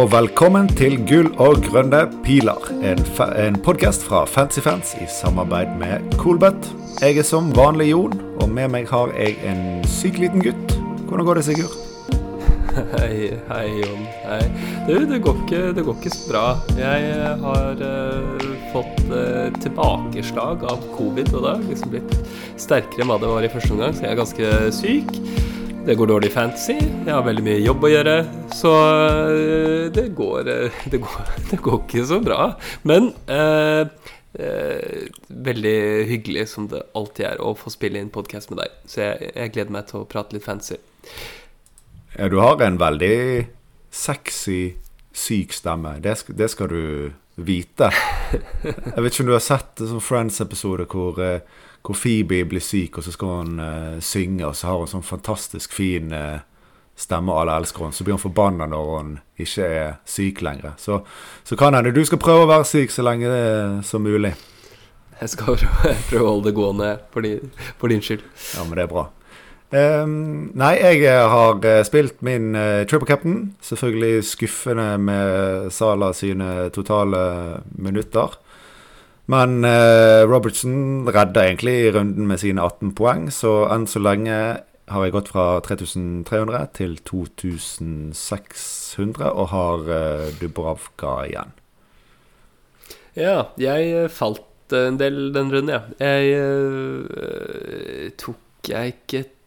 Og velkommen til Gull og grønne piler. En, en podkast fra Fancy Fans i samarbeid med Coolbet. Jeg er som vanlig Jon, og med meg har jeg en syk liten gutt. Hvordan går det, Sigurd? Hei, hei Jon. Hei. Du, det går ikke, det går ikke så bra. Jeg eh, har uh, fått uh, tilbakeslag av covid, og det har liksom blitt sterkere enn hva det var i første omgang, så jeg er ganske syk. Det går dårlig i fantasy. Jeg har veldig mye jobb å gjøre. Så eh, det går, eh, det går, det går ikke så bra. Men eh, eh, veldig hyggelig, som det alltid er, å få spille inn podkast med deg. Så jeg, jeg gleder meg til å prate litt. Ja, du har en veldig sexy, syk stemme. Det det skal du vite. Jeg vet ikke om du har sett en sånn Friends-episode hvor, eh, hvor Phoebe blir syk, og så skal hun uh, synge, og så har hun sånn fantastisk fin uh, stemme, alle elsker henne. Så blir hun forbanna når hun ikke er syk lenger. Så, så kan hende du skal prøve å være syk så lenge det er som mulig. Jeg skal prøve å holde det gående for din, for din skyld. Ja, men det er bra. Ehm, nei, jeg har eh, spilt min uh, triple captain. Selvfølgelig skuffende med Sala sine totale minutter. Men uh, Robertson redda egentlig runden med sine 18 poeng, så enn så lenge har jeg gått fra 3300 til 2600 og har uh, Dubravka igjen. Ja, jeg falt en del den runden, ja. Jeg eh, tok jeg ikke titt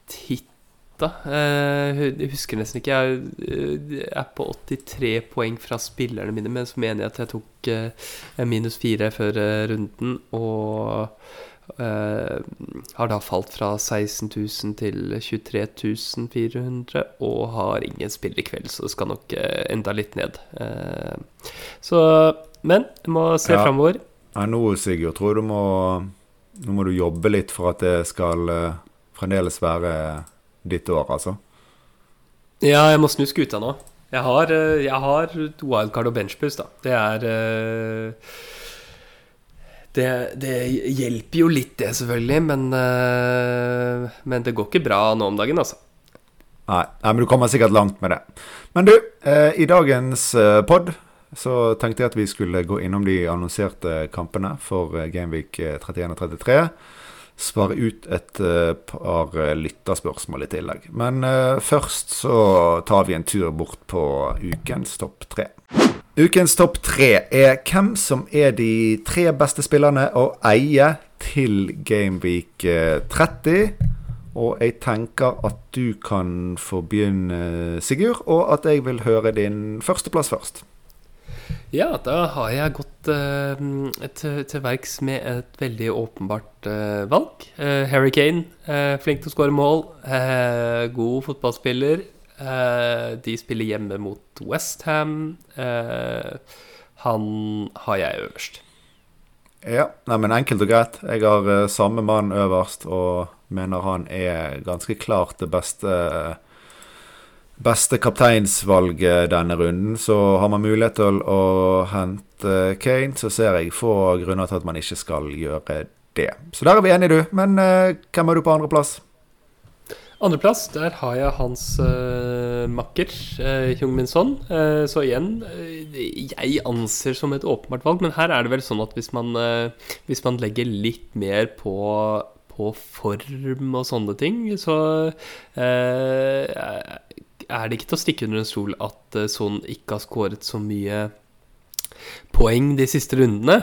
da. Eh, jeg husker nesten ikke. Jeg eh, er på 83 poeng fra spillerne mine, men så mener jeg at jeg tok eh, minus 4 før runden, og har da falt fra 16 000 til 23 400, og har ingen spill i kveld, så det skal nok enda litt ned. Så Men jeg må se Ja. framover. Ja, nå, Sigurd, tror du må Nå må du jobbe litt for at det skal fremdeles være ditt år, altså. Ja, jeg må snu skuta nå. Jeg har, eh, jeg har wildcard og benchpust, da. Det er eh, det, det hjelper jo litt, det, selvfølgelig, men, eh, men det går ikke bra nå om dagen, altså. Nei, men du kommer sikkert langt med det. Men du, i dagens pod så tenkte jeg at vi skulle gå innom de annonserte kampene for Gameweek eh, 31 og 33. Svare ut et eh, par eh, lytterspørsmål i tillegg. Men eh, først så tar vi en tur bort på ukens topp tre. Ukens topp tre er hvem som er de tre beste spillerne å eie til Gameweek eh, 30. Og jeg tenker at du kan få begynne, Sigurd, og at jeg vil høre din førsteplass først. Ja, da har jeg gått uh, til, til verks med et veldig åpenbart uh, valg. Uh, Harry Kane, flink til å skåre mål, god fotballspiller. De spiller hjemme mot Westham. Han har jeg øverst. Ja, nei, men enkelt og greit. Jeg har samme mann øverst, og mener han er ganske klart det beste Beste kapteinsvalget denne runden. Så har man mulighet til å hente Kane, så ser jeg få grunner til at man ikke skal gjøre det. Så der er vi enige, du. Men uh, hvem er du på andreplass? Andreplass, der har jeg hans uh, makker, uh, Hyung-Min Son. Uh, så igjen, eh, jeg anser som et åpenbart valg, men her er det vel sånn at hvis man, eh, hvis man legger litt mer på, på form og sånne ting, så eh, er det ikke til å stikke under en stol at uh, Son ikke har skåret så mye poeng de siste rundene.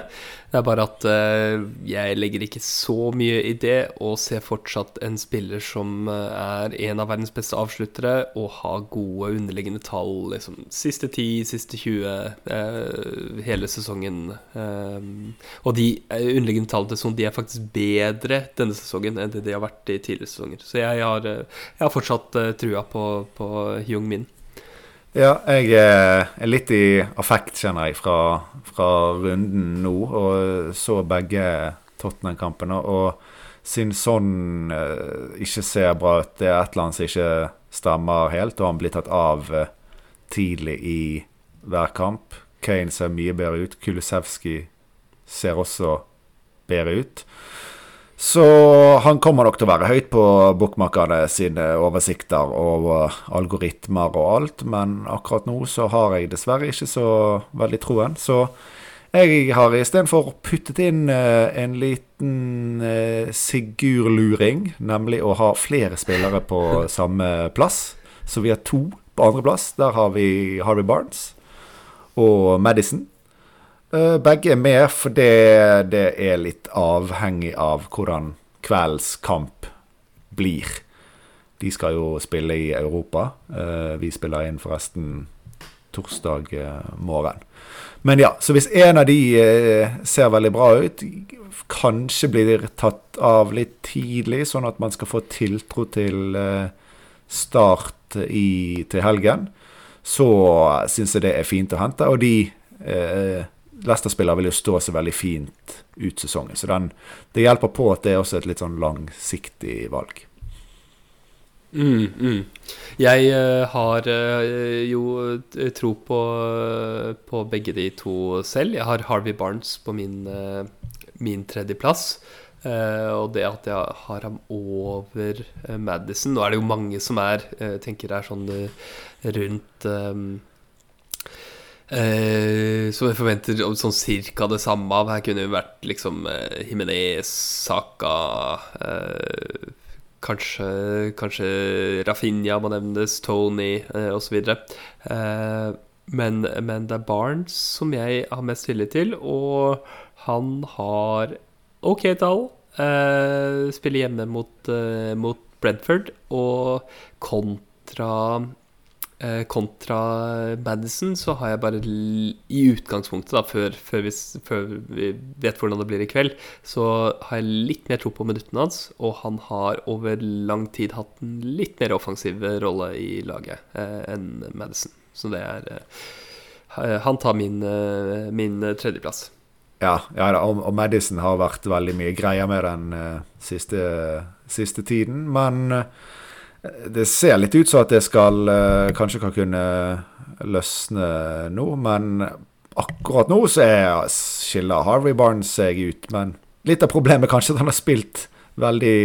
Det er bare at uh, jeg legger ikke så mye i det, og ser fortsatt en spiller som eh, er en av verdens beste avsluttere, og har gode underliggende tall liksom siste 10, siste 20, uh, hele sesongen. Eh, og de eh, underliggende tallene til Son de er faktisk bedre denne sesongen enn det de har vært i tidligere sesonger. Så jeg har, eh, jeg har fortsatt uh, trua på, på Hyung Min. Ja, jeg eh, er litt i affekt, kjenner jeg, fra, fra runden nå. Og så begge Tottenham-kampene. Og siden sånn ikke ser bra ut, det er et eller annet som ikke stemmer helt, og han blir tatt av eh, tidlig i hver kamp. Kane ser mye bedre ut. Kulusevski ser også bedre ut. Så han kommer nok til å være høyt på bookmakerne sine oversikter og algoritmer og alt, men akkurat nå så har jeg dessverre ikke så veldig troen. Så jeg har istedenfor puttet inn eh, en liten eh, sigurluring, nemlig å ha flere spillere på samme plass. Så vi har to på andreplass. Der har vi Harvey Barnes og Madison. Eh, begge er med fordi det er litt avhengig av hvordan kveldens kamp blir. De skal jo spille i Europa. Eh, vi spiller inn forresten torsdag eh, morgen. Men ja, så hvis en av de ser veldig bra ut, kanskje blir tatt av litt tidlig, sånn at man skal få tiltro til start i, til helgen, så syns jeg det er fint å hente. Og de Leicester-spiller vil jo stå seg veldig fint ut sesongen. Så den, det hjelper på at det er også et litt sånn langsiktig valg. Mm, mm. Jeg uh, har uh, jo uh, tro på, på, begge de to selv. Jeg har Harvey Barnes på min, min tredjeplass. og det at jeg har ham over Madison Nå er det jo mange som er tenker er sånn rundt um, Eh, som jeg forventer sånn cirka det samme av. Her kunne jo vært liksom eh, Himinez, Saka eh, kanskje, kanskje Rafinha må nevnes, Tony eh, osv. Eh, men, men det er Barnes som jeg har mest tillit til, og han har OK tall. Eh, spiller hjemme mot, eh, mot Brentford, og kontra kontra Madison så har jeg bare i utgangspunktet, da, før, før, vi, før, vi, vet hvordan det blir i kveld, så har jeg litt mer tro på minuttene hans. Og han har over lang tid hatt en litt mer offensiv rolle i laget eh, enn Madison. Så det er eh, Han tar min, eh, min tredjeplass. Ja, ja og, og, Madison har vært veldig mye greier med den uh, siste, siste, tiden. Men uh, det ser litt ut som at det skal uh, kanskje kan kunne løsne nå, men akkurat nå så er, skiller Harvey Barnes seg ut. Men litt av problemet er kanskje at han har spilt veldig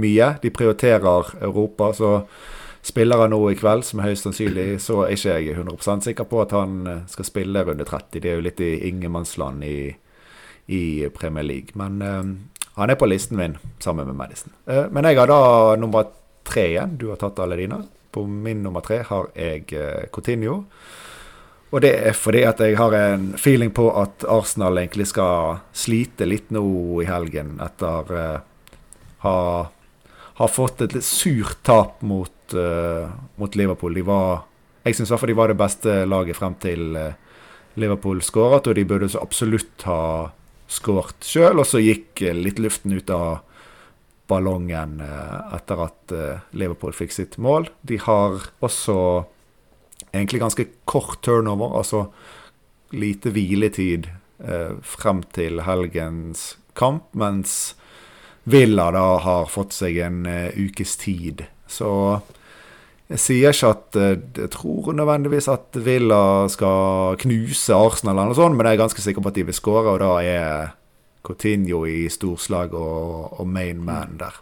mye. De prioriterer Europa, så spiller han nå i kveld, som er høyst sannsynlig, så er ikke jeg 100 sikker på at han eh, skal spille runde 30. Det er jo litt i ingenmannsland i, i Premier League. Men uh, han er på listen min sammen med Madison. Uh, men jeg har da nummer tre igjen. Du har tatt alle dine. På min nummer tre har jeg eh, Coutinho. Og det er fordi at jeg har en feeling på at Arsenal egentlig skal slite litt nå i helgen etter uh, ha, ha fått et litt surt tap mot, uh, mot Liverpool. De var Jeg syns i hvert fall de var det beste laget frem til uh, Liverpool skåret, og de burde så absolutt ha skåret sjøl. Og så gikk litt luften ut av ballongen eh, etter at eh, Liverpool fikk sitt mål. De har også egentlig ganske kort turnover, altså lite hviletid eh, frem til helgens kamp, mens Villa da har fått seg en ukes tid. Så jeg sier ikke at jeg tror nødvendigvis at Villa skal knuse Arsenal, eller noe sånt, men jeg er ganske sikker på at de vil skåre, og da er Coutinho i storslag og, og main man der.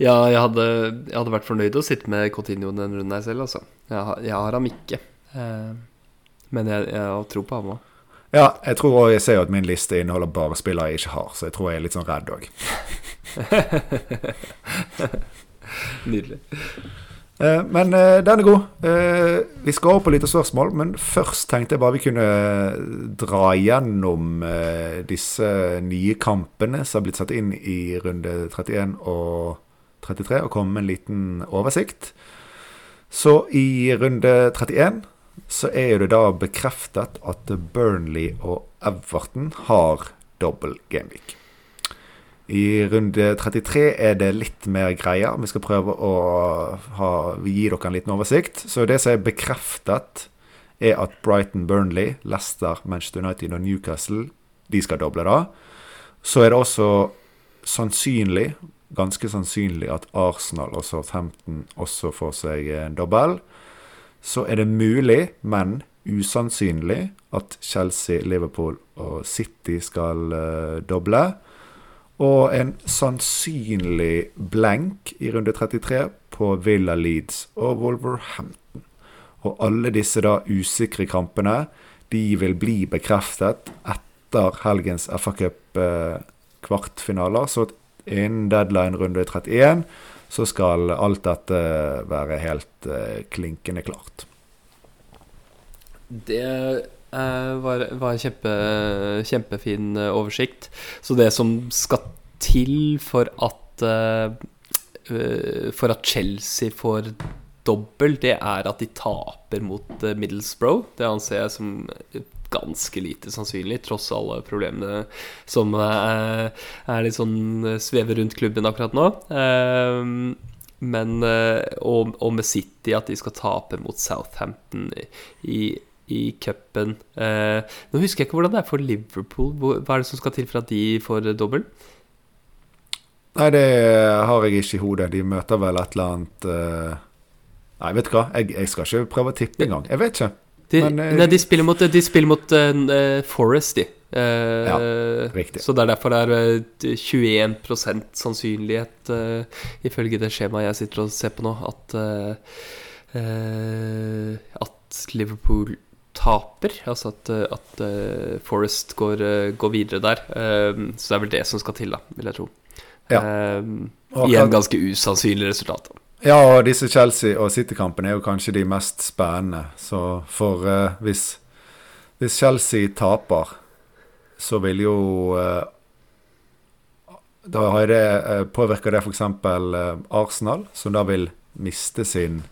Ja, jeg hadde, jeg hadde, vært fornøyd å sitte med Coutinho den runden her selv, altså. Jeg, jeg har ham ikke. Eh, men jeg, jeg har tro på ham òg. Ja, jeg tror også, jeg ser jo at min liste inneholder bare spillere jeg ikke har, så jeg tror jeg er litt sånn redd òg. Nydelig. Eh, men eh, den er god. Eh, vi skal over på litt spørsmål, men først tenkte jeg bare vi kunne dra gjennom disse nye kampene som har blitt satt inn i runde 31 og 33, og komme med en liten oversikt. Så i runde 31 så er det da bekreftet at Burnley og Everton har dobbel gameweek. I runde 33 er det litt mer greier. Vi skal prøve å ha, gi dere en liten oversikt. Så det som er bekreftet, er at Brighton, Burnley, Leicester, Manchester United og Newcastle de skal doble da. Så er det også sannsynlig, ganske sannsynlig, at Arsenal og Southampton også får seg en dobbel. Så er det mulig, men usannsynlig, at Chelsea, Liverpool og City skal uh, doble. Og en sannsynlig blank i runde 33 på Villa Leeds og Wolverhampton. Og alle disse da usikre kampene de vil bli bekreftet etter helgens FA Cup-kvartfinaler. Så innen deadline runde 31 så skal alt dette være helt uh, klinkende klart. Det var, var kjempe, kjempefin uh, oversikt. Så det som skal til for at uh, For at Chelsea får dobbel, det er at de taper mot Middlesbrough. Det anser jeg som ganske lite sannsynlig, tross alle problemene som er, er litt sånn svever rundt klubben akkurat nå. Men, og, og, med City, at de skal tape mot Southampton i, i cupen. Eh, nå husker jeg ikke hvordan det er for Liverpool. Hva er det som skal til for at de får dobbel? Nei, det har jeg ikke i hodet. De møter vel et eller annet eh... Nei, vet du hva. Jeg, jeg skal ikke prøve å tippe engang. Jeg vet ikke. De, Men, eh... nei, de spiller mot, de spiller mot uh, Forest, de. ja, riktig. Så det er derfor det er 21% sannsynlighet, ifølge det skjemaet jeg sitter og ser på nå, at, at Liverpool taper. Altså at, at Forest går, går, videre der. så det er vel det som skal til, da, vil jeg tro. Ja. I en ganske usannsynlig resultat. Ja, og disse Chelsea- og City-kampene er jo kanskje de mest spennende. Så for uh, hvis, hvis, Chelsea taper, så vil jo uh, Da har det, uh, påvirker det f.eks. Uh, Arsenal, som da vil miste sin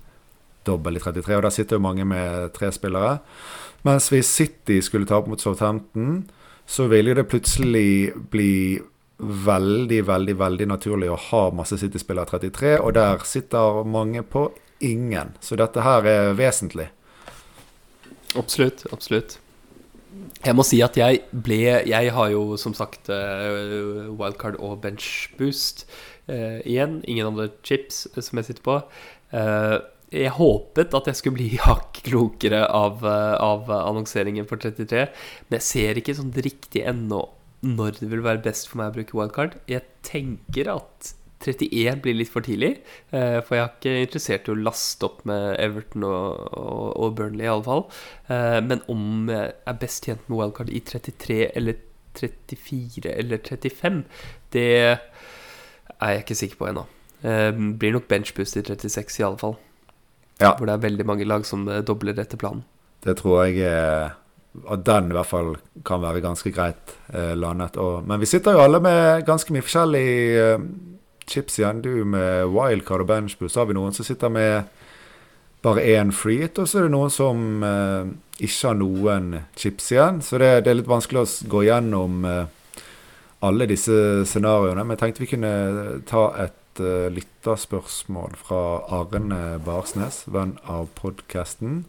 dobbel i 33. Og der sitter jo mange med tre spillere. Mens hvis City skulle tape mot Southampton, så vil jo det plutselig bli veldig, veldig veldig naturlig å ha masse City-spillere 33, og der sitter mange på ingen. Så dette her er vesentlig. Absolutt. Absolutt. Jeg må si at jeg ble Jeg har jo som sagt uh, wildcard og benchboost uh, igjen. Ingen andre chips som jeg sitter på. Uh, jeg håpet at jeg skulle bli hakk klokere av, av annonseringen for 33, men jeg ser ikke sånn riktig ennå når det vil være best for meg å bruke wildcard. Jeg tenker at 31 blir litt for tidlig, eh, for jeg er ikke interessert i å laste opp med Everton og, og, og Burnley, fall. Eh, men om jeg er best tjent med wildcard i 33 eller 34 eller 35, det er jeg ikke sikker på ennå. Eh, blir nok benchboost i 36 i alle fall. Ja. Hvor det er veldig mange lag som dobler etter planen. Det tror jeg er at den i hvert fall kan være ganske greit eh, landet. Og, men vi sitter jo alle med ganske mye forskjellig eh, chips igjen. Du med wildcard og benchboost. Så har vi noen som sitter med bare én freehit, og så er det noen som eh, ikke har noen chips igjen. Så det, det, er litt vanskelig å gå gjennom eh, alle disse scenarioene. Men jeg tenkte vi kunne ta et uh, lytterspørsmål fra Arne Barsnes, venn av podkasten,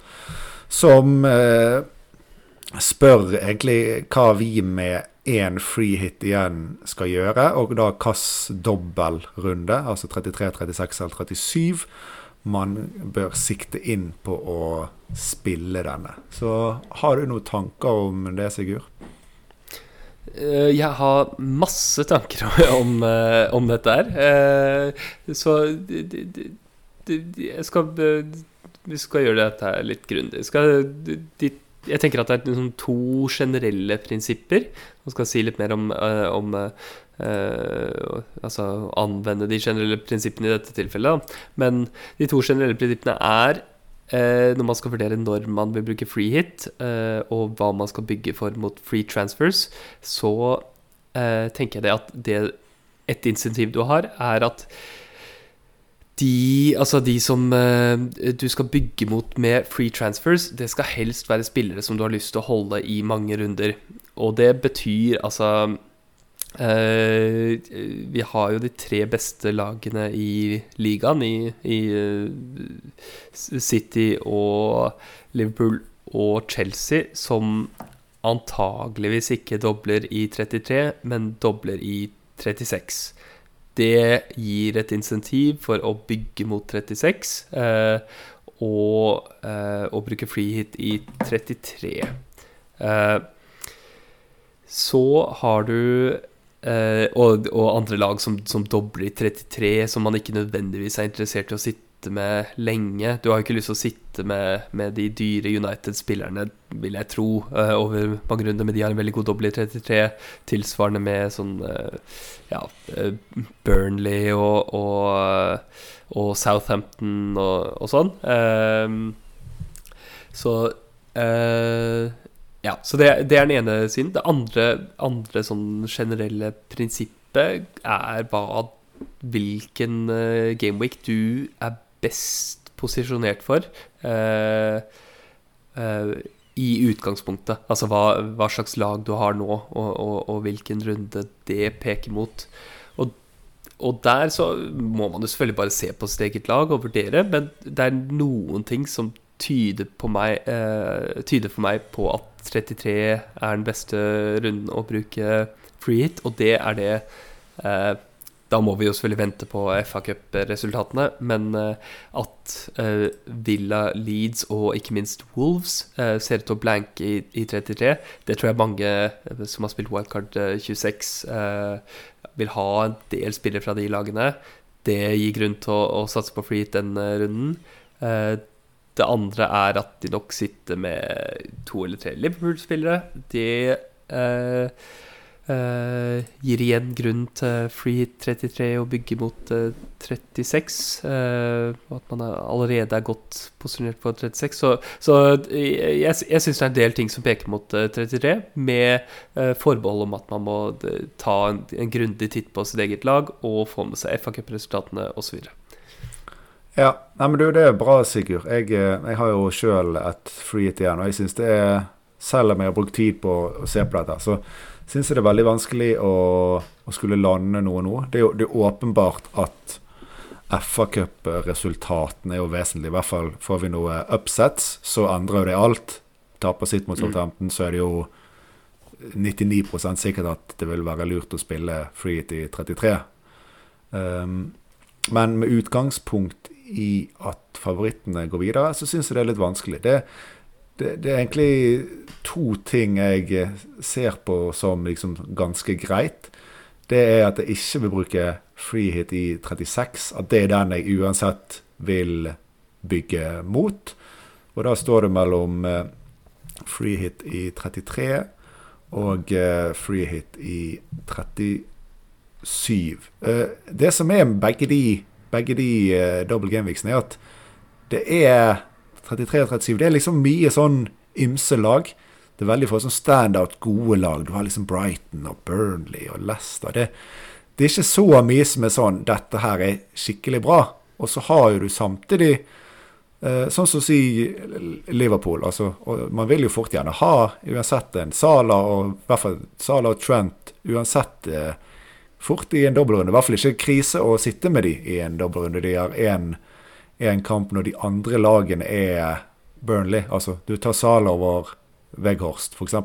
som uh, spør egentlig hva vi med én free hit igjen skal gjøre, og da hvilken dobbeltrunde, altså 33, 36 eller 37, man bør sikte inn på å spille denne. Så har du noen tanker om det, Sigurd? Eh, jeg har masse tanker om, eh, om dette her. Eh, så jeg skal, vi skal gjøre dette litt grundig. Jeg tenker at det er liksom to generelle prinsipper. Man skal si litt mer om, om Altså anvende de generelle prinsippene i dette tilfellet. Men de to generelle prinsippene er når man skal vurdere når man vil bruke free hit, og hva man skal bygge for mot free transfers, så tenker jeg det at det et insentiv du har, er at de, altså de som du skal bygge mot med free transfers, det skal helst være spillere som du har lyst til å holde i mange runder. Og det betyr altså uh, Vi har jo de tre beste lagene i ligaen, i, i uh, City og Liverpool og Chelsea, som antageligvis ikke dobler i 33, men dobler i 36 det gir et insentiv for å bygge mot 36 uh, og, eh, og, bruke freehit i 33. Eh, så har du eh, og, og andre lag som, som dobler i 33, som man ikke nødvendigvis er interessert i å sitte med lenge. Du har jo ikke lyst til å sitte med, med de dyre United-spillerne, vil jeg tro, uh, over mange runder, men de har en veldig god dobbel i 33. Tilsvarende med sånn uh, ja, Burnley og, og, og Southampton og, og sånn. Så ja, så det, det, er den ene siden. Det andre, andre sånn generelle prinsippet er hva hvilken uh, gameweek du er best posisjonert for uh, uh, i utgangspunktet. Altså hva, hva, slags lag du har nå, og, og, og hvilken runde det peker mot. Og, og, der så må man jo selvfølgelig bare se på sitt eget lag og vurdere, men det er noen ting som tyder, meg, tyder for meg på at 33 er den beste runden å bruke free hit, og det er det eh, Da må vi jo selvfølgelig vente på FA Cup-resultatene, men eh, at eh, Villa, Leeds og ikke minst Wolves eh, ser ut til å blanke i, i, 33, det tror jeg mange eh, som har spilt Wildcard 26, eh, vil ha en del spillere fra de lagene. Det gir grunn til å, satse på free hit den runden. Det andre er at de nok sitter med to eller tre Liverpool-spillere. Det eh, eh, gir igjen grunn til free 33 og bygge mot eh, 36. og at man allerede er godt posisjonert på 36. Så, så jeg, jeg syns det er en del ting som peker mot 33, med forbehold om at man må ta en, en grundig titt på sitt eget lag og få med seg FA-cupresultatene osv. Ja, Nei, men du, det er bra, Sigurd. Jeg, eh, jeg har jo sjøl et freehit igjen, og jeg syns det er Selv om jeg har brukt tid på å se på dette, så syns jeg det er veldig vanskelig å, å skulle lande noe nå. Det er jo det er åpenbart at FA-cup-resultatene er jo vesentlig. I hvert fall får vi noe upsets, så endrer jo det alt. Taper sitt mot Southampton, mm. så er det jo 99% sikkert at det vil være lurt å spille freehit i 33. Um, men med utgangspunkt i at favorittene går videre, så syns jeg det er litt vanskelig. Det, det, det, er egentlig to ting jeg ser på som liksom ganske greit. Det er at jeg ikke vil bruke freehit i 36. At det er den jeg uansett vil bygge mot. Og da står det mellom eh, freehit i 33 og eh, freehit i 37. Eh, det som er begge de begge de uh, double gameweeksene, er at det er 33 og 37. Det er liksom mye sånn ymse lag. Det er veldig få sånn standout gode lag. Du har liksom Brighton og Burnley og Leicester. Det, det er ikke så mye som er sånn 'Dette her er skikkelig bra'. Og så har jo du samtidig uh, Sånn som å si Liverpool. Altså, man vil jo fort gjerne ha uansett en Sala og i hvert fall Sala og Trent uansett uh, fort i en dobbeltrunde. I hvert fall ikke krise å sitte med de i en dobbeltrunde. De har én kamp når de andre lagene er Burnley. Altså, du tar Sal over Veghorst, f.eks.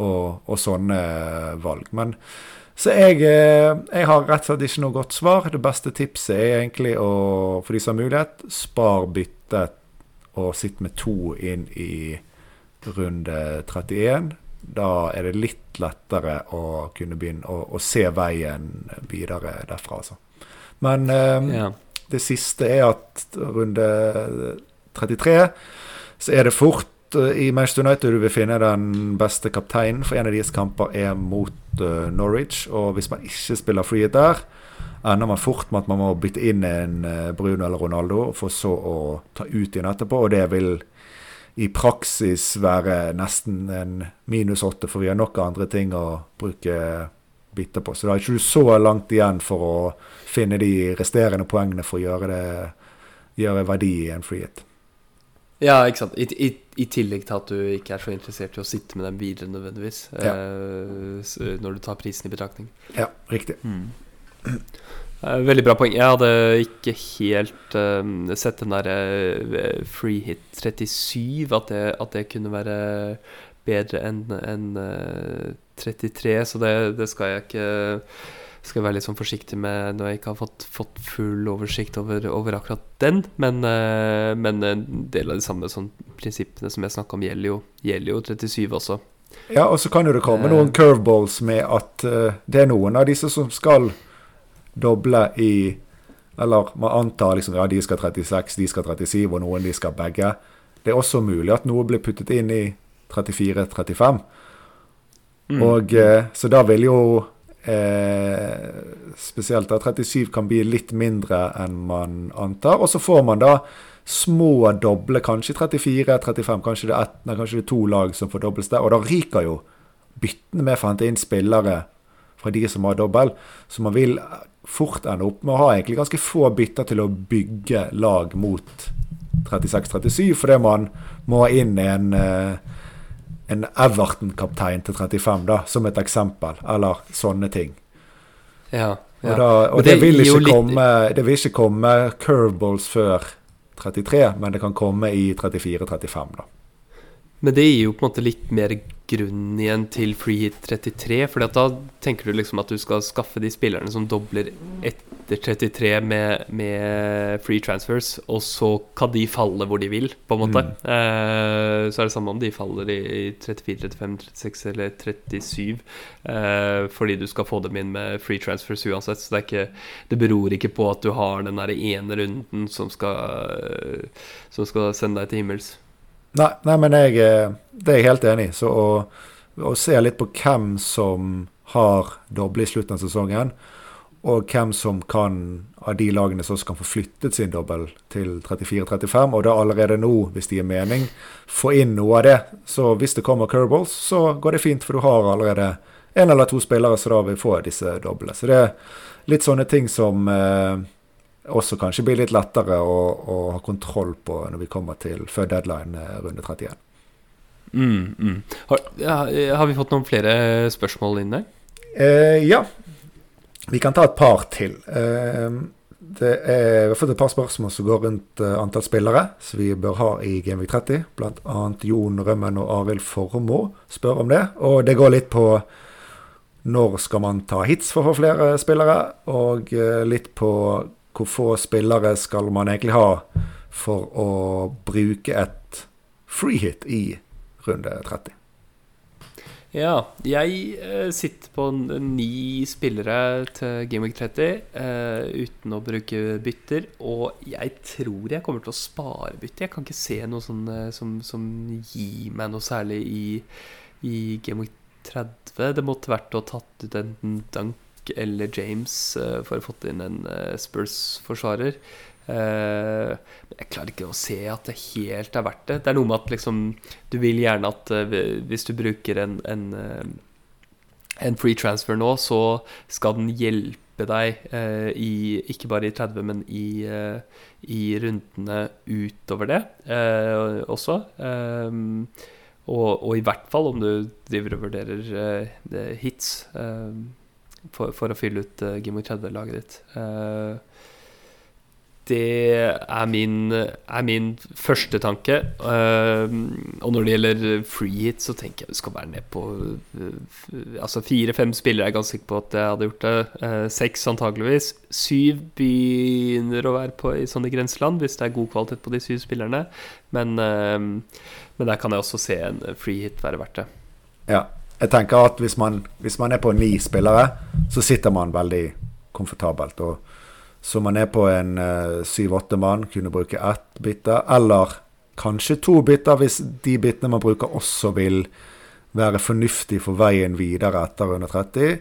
Og, og sånne valg. Men så jeg, eh, jeg, har rett og slett ikke noe godt svar. Det beste tipset er egentlig å, for de som har mulighet, spar byttet og sitt med to inn i runde 31 da er det litt lettere å kunne begynne å, å se veien videre derfra, altså. Men eh, ja. det siste er at runde 33 så er det fort uh, i Manchester United du vil finne den beste kapteinen, for en av deres kamper er mot uh, Norwich. Og hvis man ikke spiller free der, ender man fort med at man må bytte inn en uh, Bruno eller Ronaldo, for så å ta ut igjen etterpå. Og det vil i praksis være nesten en minus åtte, for vi har nok andre ting å bruke biter på. Så da er ikke du så langt igjen for å finne de resterende poengene for å gjøre, det, gjøre verdi i en freehit. Ja, ikke sant. I, i, I, tillegg til at du ikke er så interessert i å sitte med dem videre nødvendigvis, ja. eh, når du tar prisen i betraktning. Ja, riktig. Mm. Eh, veldig bra poeng. Jeg hadde ikke helt uh, sett den derre uh, free hit 37, at det, at det kunne være bedre enn en, uh, 33, så det, det, skal jeg ikke skal være litt sånn forsiktig med når jeg ikke har fått, fått full oversikt over, over akkurat den. Men, men, en del av de samme sånn, prinsippene som jeg snakka om, gjelder jo, gjelder jo 37 også. Ja, og så kan jo det komme noen curveballs med at det er noen av disse som skal doble i Eller man antar liksom ja, de skal 36, de skal 37, og noen de skal begge. Det er også mulig at noe blir puttet inn i 34-35. Mm. Og uh, Så da vil jo eh, spesielt da 37 kan bli litt mindre enn man antar. Og så får man da små doble, kanskje 34-35. Kanskje, det er kanskje det er to lag som får dobbelt der. Og da ryker jo byttene med for å hente inn spillere fra de som har dobbel. Så man vil fort ende opp med å ha egentlig ganske få bytter til å bygge lag mot 36-37, fordi man må ha inn en eh, en Everton-kaptein til 35, da, som et eksempel. Eller sånne ting. Ja, ja. Og, da, og det, det, vil ikke komme, det vil ikke komme curveballs før 33, men det kan komme i 34-35, da. Men det gir jo på en måte litt mer grunn igjen til free hit 33. For da tenker du liksom at du skal skaffe de spillerne som dobler etter 33 med, med free transfers, og så kan de falle hvor de vil, på en måte. Mm. Eh, så er det samme om de faller i 34, 35, 36 eller 37, eh, fordi du skal få dem inn med free transfers uansett. Så det, ikke, det beror ikke på at du har den der ene runden som skal, som skal sende deg til himmels. Nei, nei, men jeg, eh, det er jeg helt enig i. Så å, å, se litt på hvem som har doble i slutten av sesongen, og hvem som kan av de lagene som kan få flyttet sin dobbel til 34-35, og da allerede nå, hvis det gir mening, få inn noe av det. Så hvis det kommer curveballs, så går det fint, for du har allerede en eller to spillere som da vil få disse doblene. Så det er litt sånne ting som eh, også kanskje blir litt lettere å, å, ha kontroll på når vi kommer til før deadline eh, runde 31. Mm, mm. Har, ja, har, vi fått noen flere spørsmål inn der? Eh, ja. Vi kan ta et par til. Eh, det er, vi har fått et par spørsmål som går rundt uh, antall spillere som vi bør ha i Gameweek 30. Bl.a. Jon Rømmen og Arild Formoe spør om det. Og det går litt på når skal man ta hits for å få flere spillere, og uh, litt på hvor få spillere skal man egentlig ha for å bruke et freehit i runde 30? Ja, jeg eh, sitter på ni spillere til Gameweek 30 uh, uten å bruke bytter. Og jeg tror jeg kommer til å spare bytter. Jeg kan ikke se noe sånn, eh, som, som, gir meg noe særlig i, i Gameweek 30. Det måtte vært å tatt ut enten Dunk eller James uh, for å få inn en uh, Spurs-forsvarer. Uh, jeg klarer ikke å se at det helt er verdt det. Det er noe med at liksom Du vil gjerne at hvis du bruker en, en, en, free transfer nå, så skal den hjelpe deg i Ikke bare i 30, men i, i rundene utover det også. Og, og, i hvert fall om du driver og vurderer hits. For, for å fylle ut uh, Gimo 30-laget ditt. Uh, det er min, er min første tanke. Uh, og når det gjelder free hit, så tenker jeg du skal være ned på uh, Altså fire-fem spillere er jeg ganske sikker på at jeg hadde gjort det. Seks antageligvis. Syv begynner å være på i sånne grenseland, hvis det er god kvalitet på de syv spillerne. Men, men der kan jeg også se en free hit være verdt det. Ja, jeg tenker at hvis man, hvis man, er på ni spillere, så sitter man veldig komfortabelt. Og så man er på en uh, syv-åtte mann, kunne bruke ett bytte, eller kanskje to bytter, hvis de byttene man bruker også vil være fornuftig for veien videre etter under 30,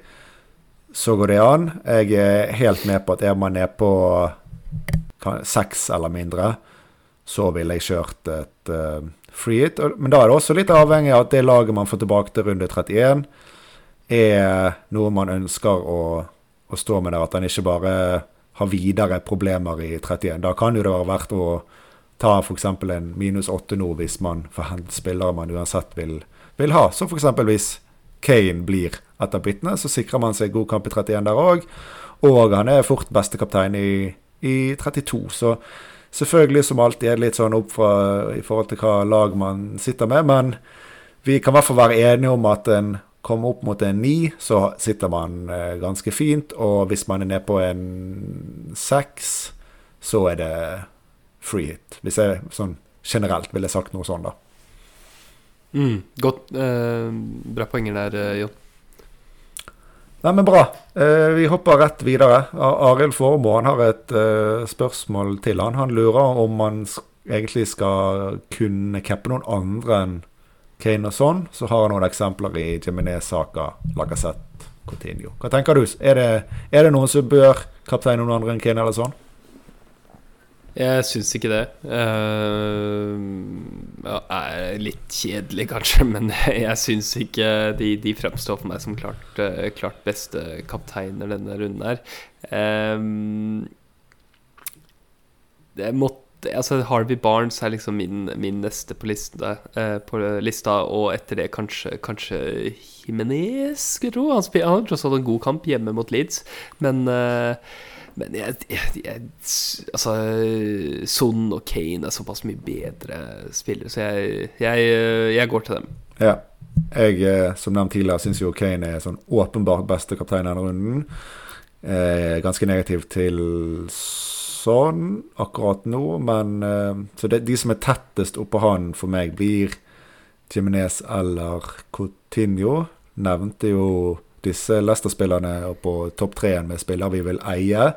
så går det an. Jeg er helt med på at er man nede på seks eller mindre, så ville jeg kjørt et uh, free hit. Men da er det også litt avhengig av at det laget man får tilbake til runde 31, er noe man ønsker å, å stå med der. At han ikke bare har videre problemer i 31. Da kan jo det være verdt å ta f.eks. en minus 8 nå hvis man får hentet spillere man uansett vil, vil ha. Så f.eks. hvis Kane blir etter byttene, så sikrer man seg god kamp i 31 der òg. Og han er fort bestekaptein i, i 32. Så Selvfølgelig som alltid er det litt sånn opp fra, i forhold til hva lag man sitter med, men vi kan i hvert fall være enige om at en kommer opp mot en ni, så sitter man eh, ganske fint. Og hvis man er nede på en seks, så er det free hit. Hvis jeg sånn generelt ville sagt noe sånn, da. Mm, godt. Eh, bra poenger der, eh, Jon. Nei, men bra. Eh, vi hopper rett videre. Arild Formoe har et eh, spørsmål til han. Han lurer om man egentlig skal kunne cappe noen andre enn Kane og sånn. Så har han noen eksempler i Jiminez Saka, Lacassette, Coutinho. Hva tenker du? Er det, er det noen som bør kapteine noen andre enn Kane eller sånn? Jeg syns ikke det. Uh, ja, er litt kjedelig, kanskje, men jeg syns ikke de, de fremstår for meg som klart, uh, klart beste kapteiner denne runden her. Måtte Altså, Harvey Barnes er liksom min, min neste på, liste, uh, på lista, og etter det kanskje, kanskje Jimenez, skulle jeg tro. Han, han har tross alt en god kamp hjemme mot Leeds, men uh, men jeg, jeg, jeg, Altså Son og Kane er såpass mye bedre spillere, så jeg, går til dem. Ja. Jeg, eh, som nevnt tidligere, syns jo Kane er sånn åpenbart beste kaptein denne runden. Eh, ganske negativ til sånn akkurat nå, men eh, Så det, de som er tettest oppå han for meg, blir Jiminez eller Coutinho. Nevnte jo disse Leicester-spillerne på topp treen med spillere vi vil eie.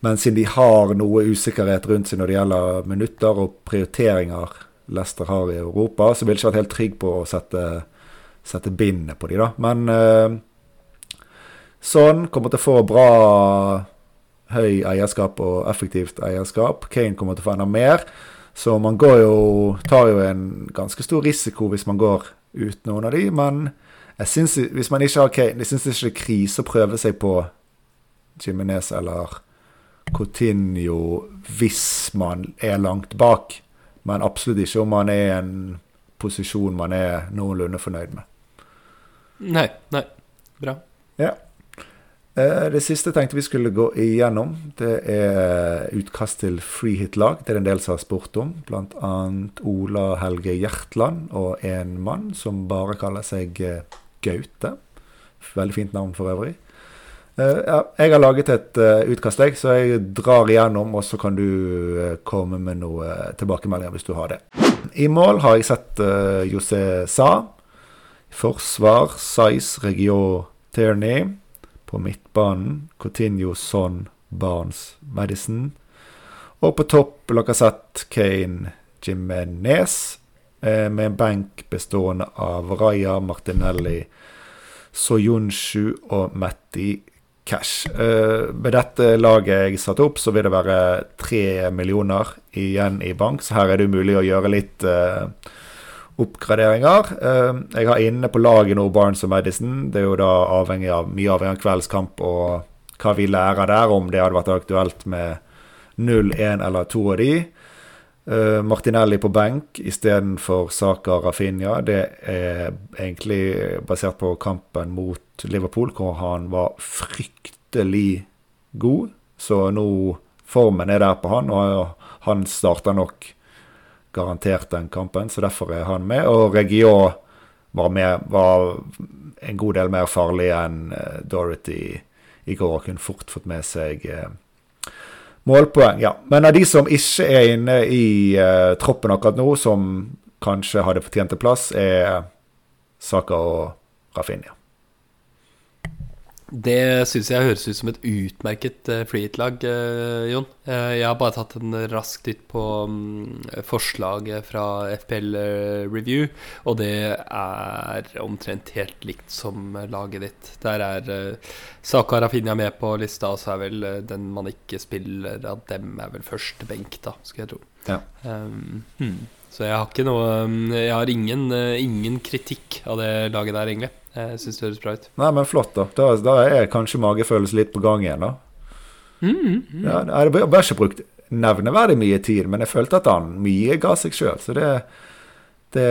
Men siden de har noe usikkerhet rundt seg når det gjelder minutter og prioriteringer Leicester har i Europa, så vil jeg ikke vært helt trygg på å sette, sette bindet på de da. Men eh, sånn kommer til å få bra høy eierskap og effektivt eierskap. Kane kommer til å få enda mer. Så man går jo, tar jo en ganske stor risiko hvis man går uten noen av de, men jeg synes, Hvis man ikke har Kane, jeg syns ikke det er krise å prøve seg på Jiminez eller Coutinho hvis man er langt bak. Men absolutt ikke om man er i en posisjon man er noenlunde fornøyd med. Nei. Nei. Bra. Ja. Eh, det siste tenkte vi skulle gå igjennom. Det er utkast til freehit-lag. Det er en del som har spurt om. Bl.a. Ola Helge Hjertland og en mann som bare kaller seg eh, Gaute. Veldig fint navn for øvrig. Ja, jeg har laget et uh, utkast, så jeg drar igjennom, og så kan du uh, komme med noe tilbakemeldinger hvis du har det. I mål har jeg sett José Sa. Forsvar Sais Regio Tierney. På midtbanen Coutinho Son Barnes Madison. Og på topp Lacassette Kane Jimenez. Eh, med en benk bestående av Raja, Martinelli, Soyunshu og Matti Cash. Eh, med dette laget jeg satte opp, så vil det være tre millioner igjen i bank, så her er det mulig å gjøre litt eh, oppgraderinger. Jeg har inne på laget nå Barnes og Madison. Det er jo da avhengig av, mye av kveldskamp og hva vi lærer der, om det hadde vært aktuelt med 0, 1 eller 2 av de. Uh, Martinelli på benk istedenfor Saka Rafinha. Det er egentlig basert på kampen mot Liverpool, hvor han var fryktelig god. Så nå formen er der på han, og han starter nok garantert den kampen, så derfor er han med. Og Regio var, med, var en god del mer farlig enn uh, Dorothy i går, og kunne fort fått med seg uh, Målpoeng, ja. Men av de som ikke er inne i uh, troppen akkurat nå, som kanskje hadde fortjent en plass, er Saka og Rafinha. Det syns jeg høres ut som et utmerket freehit-lag, uh, Jon. Uh, jeg har bare tatt en rask titt på um, forslaget fra FPL Review, og det er omtrent helt likt som laget ditt. Der er Saka Rafinha med på lista, og så er vel den man ikke spiller av dem, er vel første benk, da, skal jeg tro. Ja. Um, hmm. Så jeg har ikke noe Jeg har ingen, ingen kritikk av det laget der, egentlig. Jeg syns det høres bra ut. Nei, men flott, da. Da, da er kanskje magefølelsen litt på gang igjen, da. Mm, mm. Ja, jeg har ikke brukt nevneverdig mye tid, men jeg følte at han mye ga seg sjøl. Så det, det,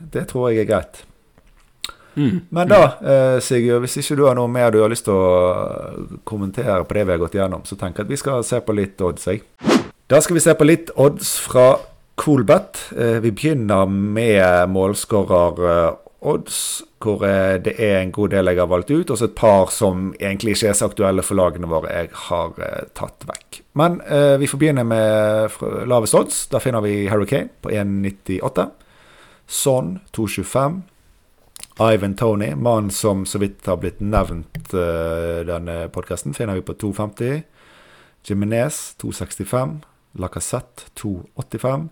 det, tror jeg er greit. Mm, men da, eh, Sigurd, hvis ikke du har noe mer du har lyst til å kommentere på det vi har gått gjennom, så tenker jeg at vi skal se på litt odds. Jeg. Da skal vi se på litt odds fra Coolbet. Eh, vi begynner med målskårer eh, odds, hvor eh, det er en god del jeg har valgt ut, og så et par som egentlig ikke er så aktuelle for lagene våre jeg har eh, tatt vekk. Men eh, vi får begynne med lavest odds. Da finner vi Harry Kane på 1,98. Son 2,25. Ivan Tony, mannen som så vidt har blitt nevnt uh, denne podkasten, finner vi på 2,50. Jiminez 2,65. Lacassette 2,85.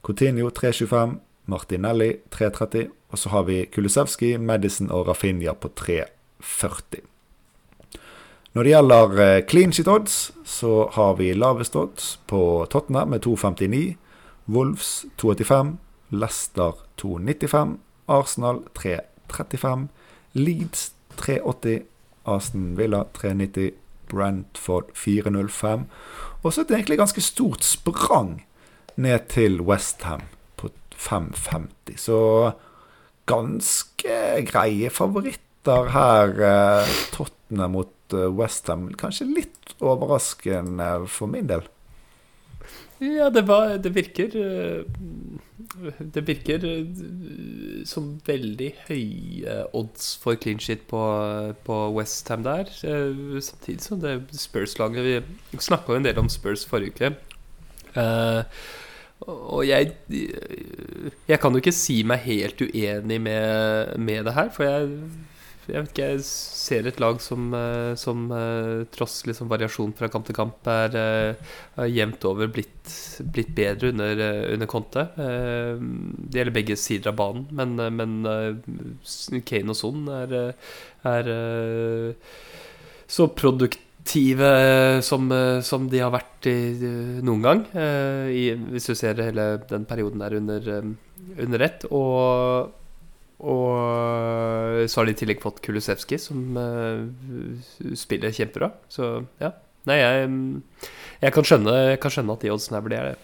Coutinho 3,25. Martinelli 3,30. Og så har vi Kulisevskij, Madison og Rafinha på 3,40. Når det gjelder uh, clean sheet odds, så har vi lavest odds på Tottenham med 2,59. Wolves 2,85. Leicester 2,95. Arsenal 3,35. Leeds 380. Aston Villa 390. Brentford 405. Og så et egentlig ganske stort sprang ned til Westham på 550. Så ganske greie favoritter her. Eh, Tottenham mot eh, Westham. Kanskje litt overraskende for min del. Ja, det, var, det virker eh, Det virker som veldig høye odds for clean shit på, på Westham der. Samtidig som det Spurs-laget Vi snakka jo en del om Spurs forrige uke. Og jeg Jeg kan jo ikke si meg helt uenig med, med det her, for jeg jeg vet ikke, jeg ser et lag som, eh, som eh, tross liksom variasjon fra kamp til kamp er, eh, er jevnt over blitt, blitt bedre under, under Conte. Det gjelder begge sider av banen, men, men Kane og Son er, er så produktive som, som, de har vært i, noen gang. I, hvis du ser hele den perioden der under, under ett. Og og så har de i tillegg fått Kulusevski, som spiller kjempebra. Så ja. Nei, jeg, jeg, kan, skjønne, jeg kan skjønne, at de oddsene her blir det.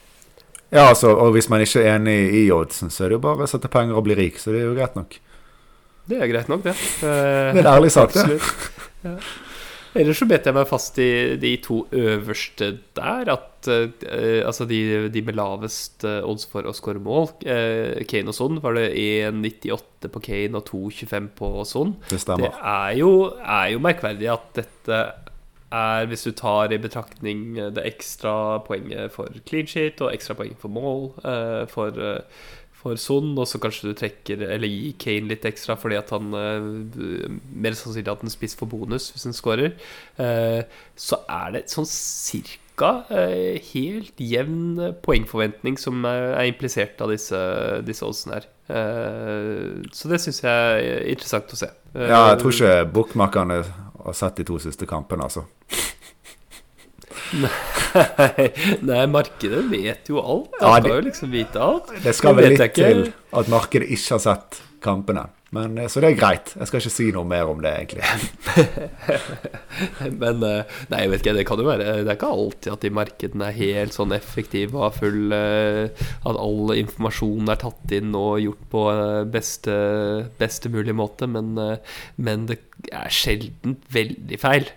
Ja, altså, og hvis man ikke er enig i oddsen, så er det jo bare å sette penger og bli rik. Så det er jo greit nok. Det er greit nok, det. Uh, det er en ærlig sak, det. Ja. Ellers så bet jeg meg fast i de to øverste der. At uh, altså de, de, med lavest uh, odds for å skåre mål, uh, Kane og Son, var det 1,98 på Kane og 2,25 på Son. Det stemmer. Det er jo, er jo merkverdig at dette er, hvis du tar i betraktning det ekstra poenget for clean sheet og ekstra poeng for mål for for Son, og så kanskje du trekker eller gir Kane litt ekstra fordi at han uh, Mer sannsynlig at han spiser for bonus hvis han scorer. Uh, så er det sånn cirka uh, helt jevn poengforventning som er implisert av disse, disse oddsene her. så det syns jeg er interessant å se. ja, jeg tror ikke bookmakerne har sett de to siste kampene, altså. Nei, markedet vet jo alt. Det skal jo liksom vite alt. Det skal vel litt til at markedet ikke har sett kampene. Men, eh, så det er greit. Jeg skal ikke si noe mer om det, egentlig. Men eh, Nei, jeg vet ikke. Det kan jo være Det er ikke alltid at de markedene er helt sånn effektive og full eh, At all informasjon er tatt inn og gjort på beste, beste mulig måte. Men, men det er sjelden veldig feil.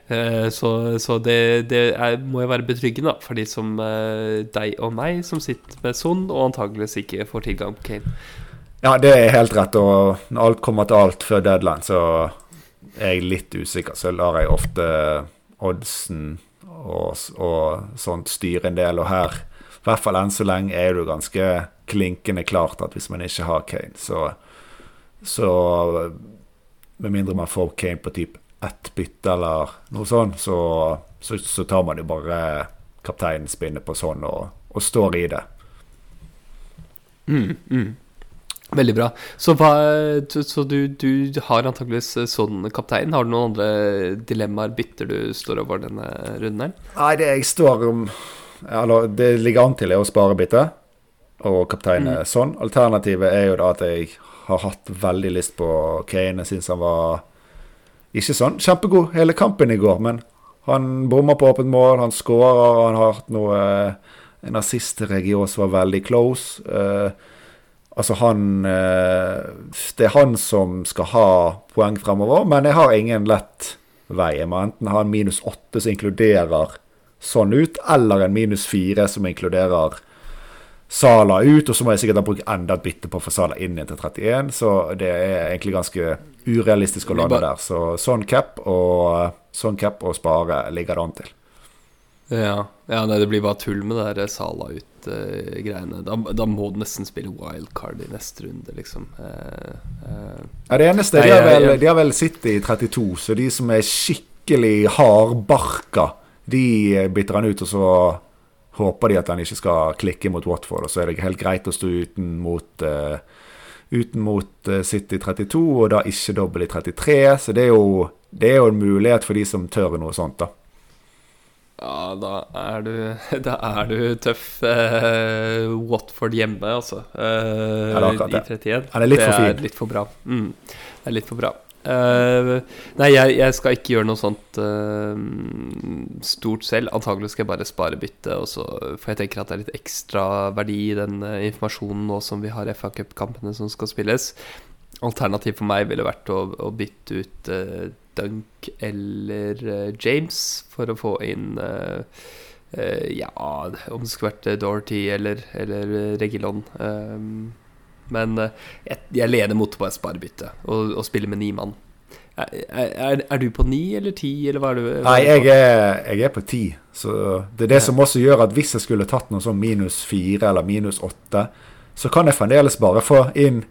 Så, så det, det er, må jo være betryggende for de som deg og meg, som sitter med Son og antageligvis ikke får tilgang på Kane. Ja, det er helt rett. Og når alt kommer til alt før deadline, så er jeg litt usikker. Så lar jeg ofte oddsen og, og sånt styre en del. Og her, i hvert fall enn så lenge, er det jo ganske klinkende klart at hvis man ikke har Kane, så, så Med mindre man får Kane på type ett bytte eller noe sånt, så, så, så tar man jo bare kapteinen spinner på sånn og, og står i det. Mm, mm. Veldig bra. Så, hva, så du, du, har antakeligvis sånn kaptein. Har du noen andre dilemmaer, bytter du står over denne runden her? Nei, det jeg står om Eller det ligger an til er å spare bytte, og kaptein mm. sånn. Alternativet er jo da at jeg har hatt veldig lyst på Kane. Jeg syns han var ikke sånn kjempegod hele kampen i går, men han bommer på åpent mål, han skårer, han har hatt noe En assist til Regios var veldig close. Uh, Altså han eh, Det er han som skal ha poeng fremover, men jeg har ingen lett vei. Jeg må enten ha en minus åtte som inkluderer sånn ut, eller en minus fire som inkluderer Sala ut, og så må jeg sikkert ha brukt enda et bytte på å få Sala inn igjen til 31, så det er egentlig ganske urealistisk å lande der. Så sånn cap og, sånn cap og spare ligger det an til. Ja, ja nei, det blir bare tull med det der Sala ut City-greiene. Da, da, må du nesten spille wildcard i neste runde, liksom. Uh, uh, ja, det eneste Nei, de, har vel, de har vel City i 32, så de som er skikkelig hardbarka, de bytter han ut, og så håper de at han ikke skal klikke mot Watford. Og så er det helt greit å stå uten mot uh, uten mot City 32, og da ikke dobbel i 33. Så det er, jo, det er jo en mulighet for de som tør noe sånt, da. Ja, da er du, da er du tøff. Eh, Watford hjemme, altså. Eh, det? I 31. Er er litt for fint? Det er litt for bra. Mm, det er litt for bra. Uh, nei, jeg, jeg, skal ikke gjøre noe sånt uh, stort selv. Antagelig skal jeg bare spare bytte. For jeg tenker at det er litt ekstra verdi i den uh, informasjonen nå som vi har FA Cup-kampene som skal spilles. Alternativ for meg ville vært å, å bytte ut Dunk eller James for å få inn Ja, om det skulle vært Dorothy eller, eller Regilon. Um, men eh, jeg, jeg leder mot på et sparebytte og, og spiller med ni mann. Er, er, er, du på ni eller ti, eller hva er du? Nei, jeg er, jeg er, på ti. Så det er det ja. som også gjør at hvis jeg skulle tatt noe sånn minus fire eller minus åtte, så kan jeg fremdeles bare få inn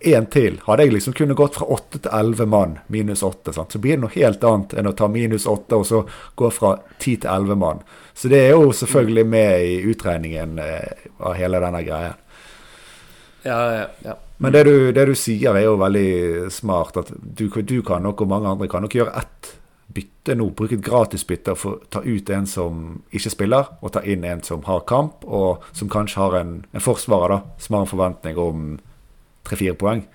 én til. Hadde jeg liksom kunnet gått fra åtte til elleve mann, minus åtte, så blir det noe helt annet enn å ta minus åtte og så gå fra ti til elleve mann. Så det er jo selvfølgelig med i utregningen eh, av hele denne greia. Ja, ja, ja. Men det du, det du, sier, er jo veldig smart. At du, du kan nok, og mange andre kan nok gjøre ett bytte nå. Bruke et gratisbytte for å ta ut en som ikke spiller, og ta inn en som har kamp, og som kanskje har en, en forsvarer da, som har en forventning om tre-fire poeng.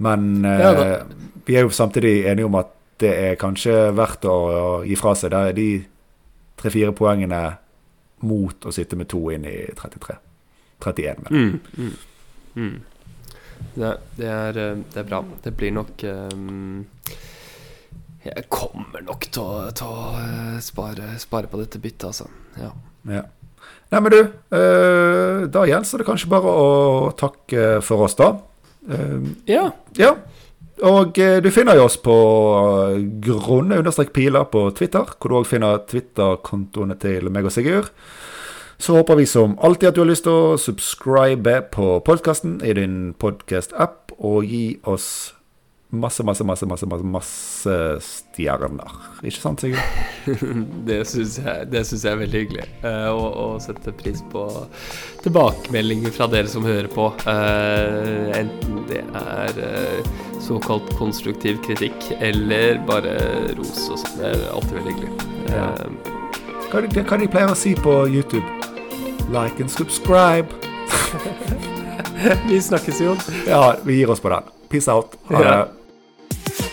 Men eh, vi er jo samtidig enige om at det er kanskje verdt å, å gi fra seg det er de tre-fire poengene mot å sitte med to inn i 33. 31, mener jeg. Mm, mm. Mm. Det, det, er, eh, det, er, bra. Det blir nok um, Jeg kommer nok til å, til å spare, spare, på dette byttet, altså. Ja. ja. Nei, men du, da gjenstår det kanskje bare å takke for oss, da. Uh, ja. ja. Og uh, du finner jo oss på grunne understrek piler på Twitter, hvor du òg finner Twitter-kontoene til meg og Sigurd. Så håper vi som alltid at du har lyst til å subscribe på podkasten i din podkast-app, og gi oss masse, masse, masse, masse, masse, masse stjerner. Ikke sant, Sigurd? det syns jeg, jeg, er veldig hyggelig. Uh, sette pris på tilbakemeldinger fra dere som hører på. Uh, enten det er uh, såkalt konstruktiv kritikk eller bare ros og sånn. Det er alltid veldig hyggelig. Ja. Hva, hva de pleier å si på YouTube? Like and subscribe. vi snakkes, Jon. Ja, vi gir oss på den. Peace out. Ha det. Bye.